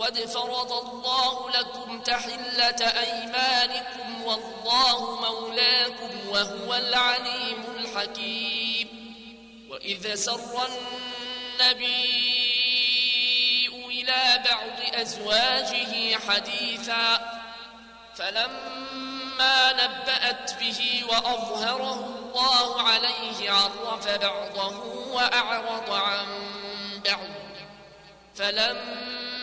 قد فرض الله لكم تحلة أيمانكم والله مولاكم وهو العليم الحكيم. وإذا سر النبي إلى بعض أزواجه حديثا فلما نبأت به وأظهره الله عليه عرف بعضه وأعرض عن بعض فلما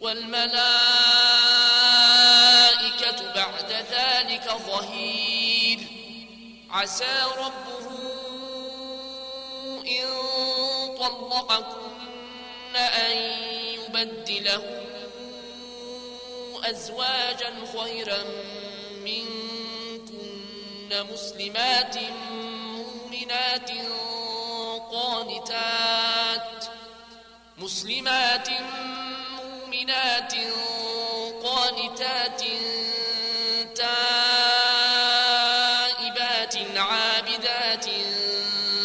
والملائكة بعد ذلك ظهير. عسى ربه إن طلقكن أن يبدله أزواجا خيرا منكن مسلمات مؤمنات قانتات مسلمات مؤمنات قانتات تائبات عابدات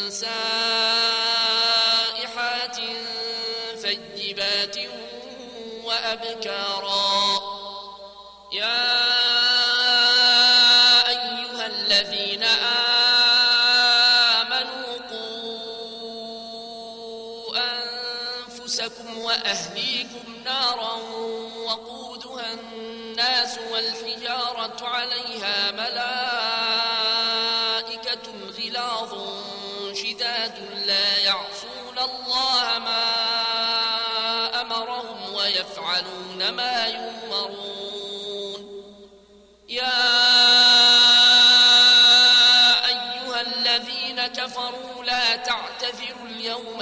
سائحات ثيبات وأبكارا. يا أنفسكم وأهليكم نارا وقودها الناس والحجارة عليها ملائكة غلاظ شداد لا يعصون الله ما أمرهم ويفعلون ما يؤمرون. يا أيها الذين كفروا لا تعتذروا اليوم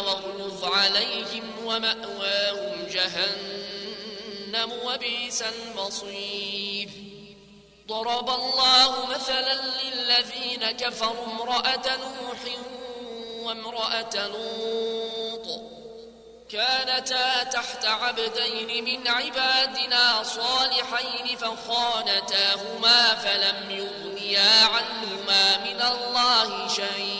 واغلظ عليهم ومأواهم جهنم وبئس المصير. ضرب الله مثلا للذين كفروا امرأة نوح وامرأة لوط. كانتا تحت عبدين من عبادنا صالحين فخانتاهما فلم يغنيا عنهما من الله شيئا.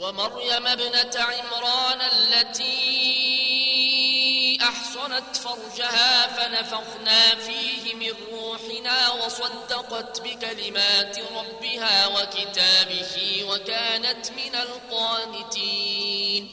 ومريم ابنة عمران التي أحصنت فرجها فنفخنا فيه من روحنا وصدقت بكلمات ربها وكتابه وكانت من القانتين.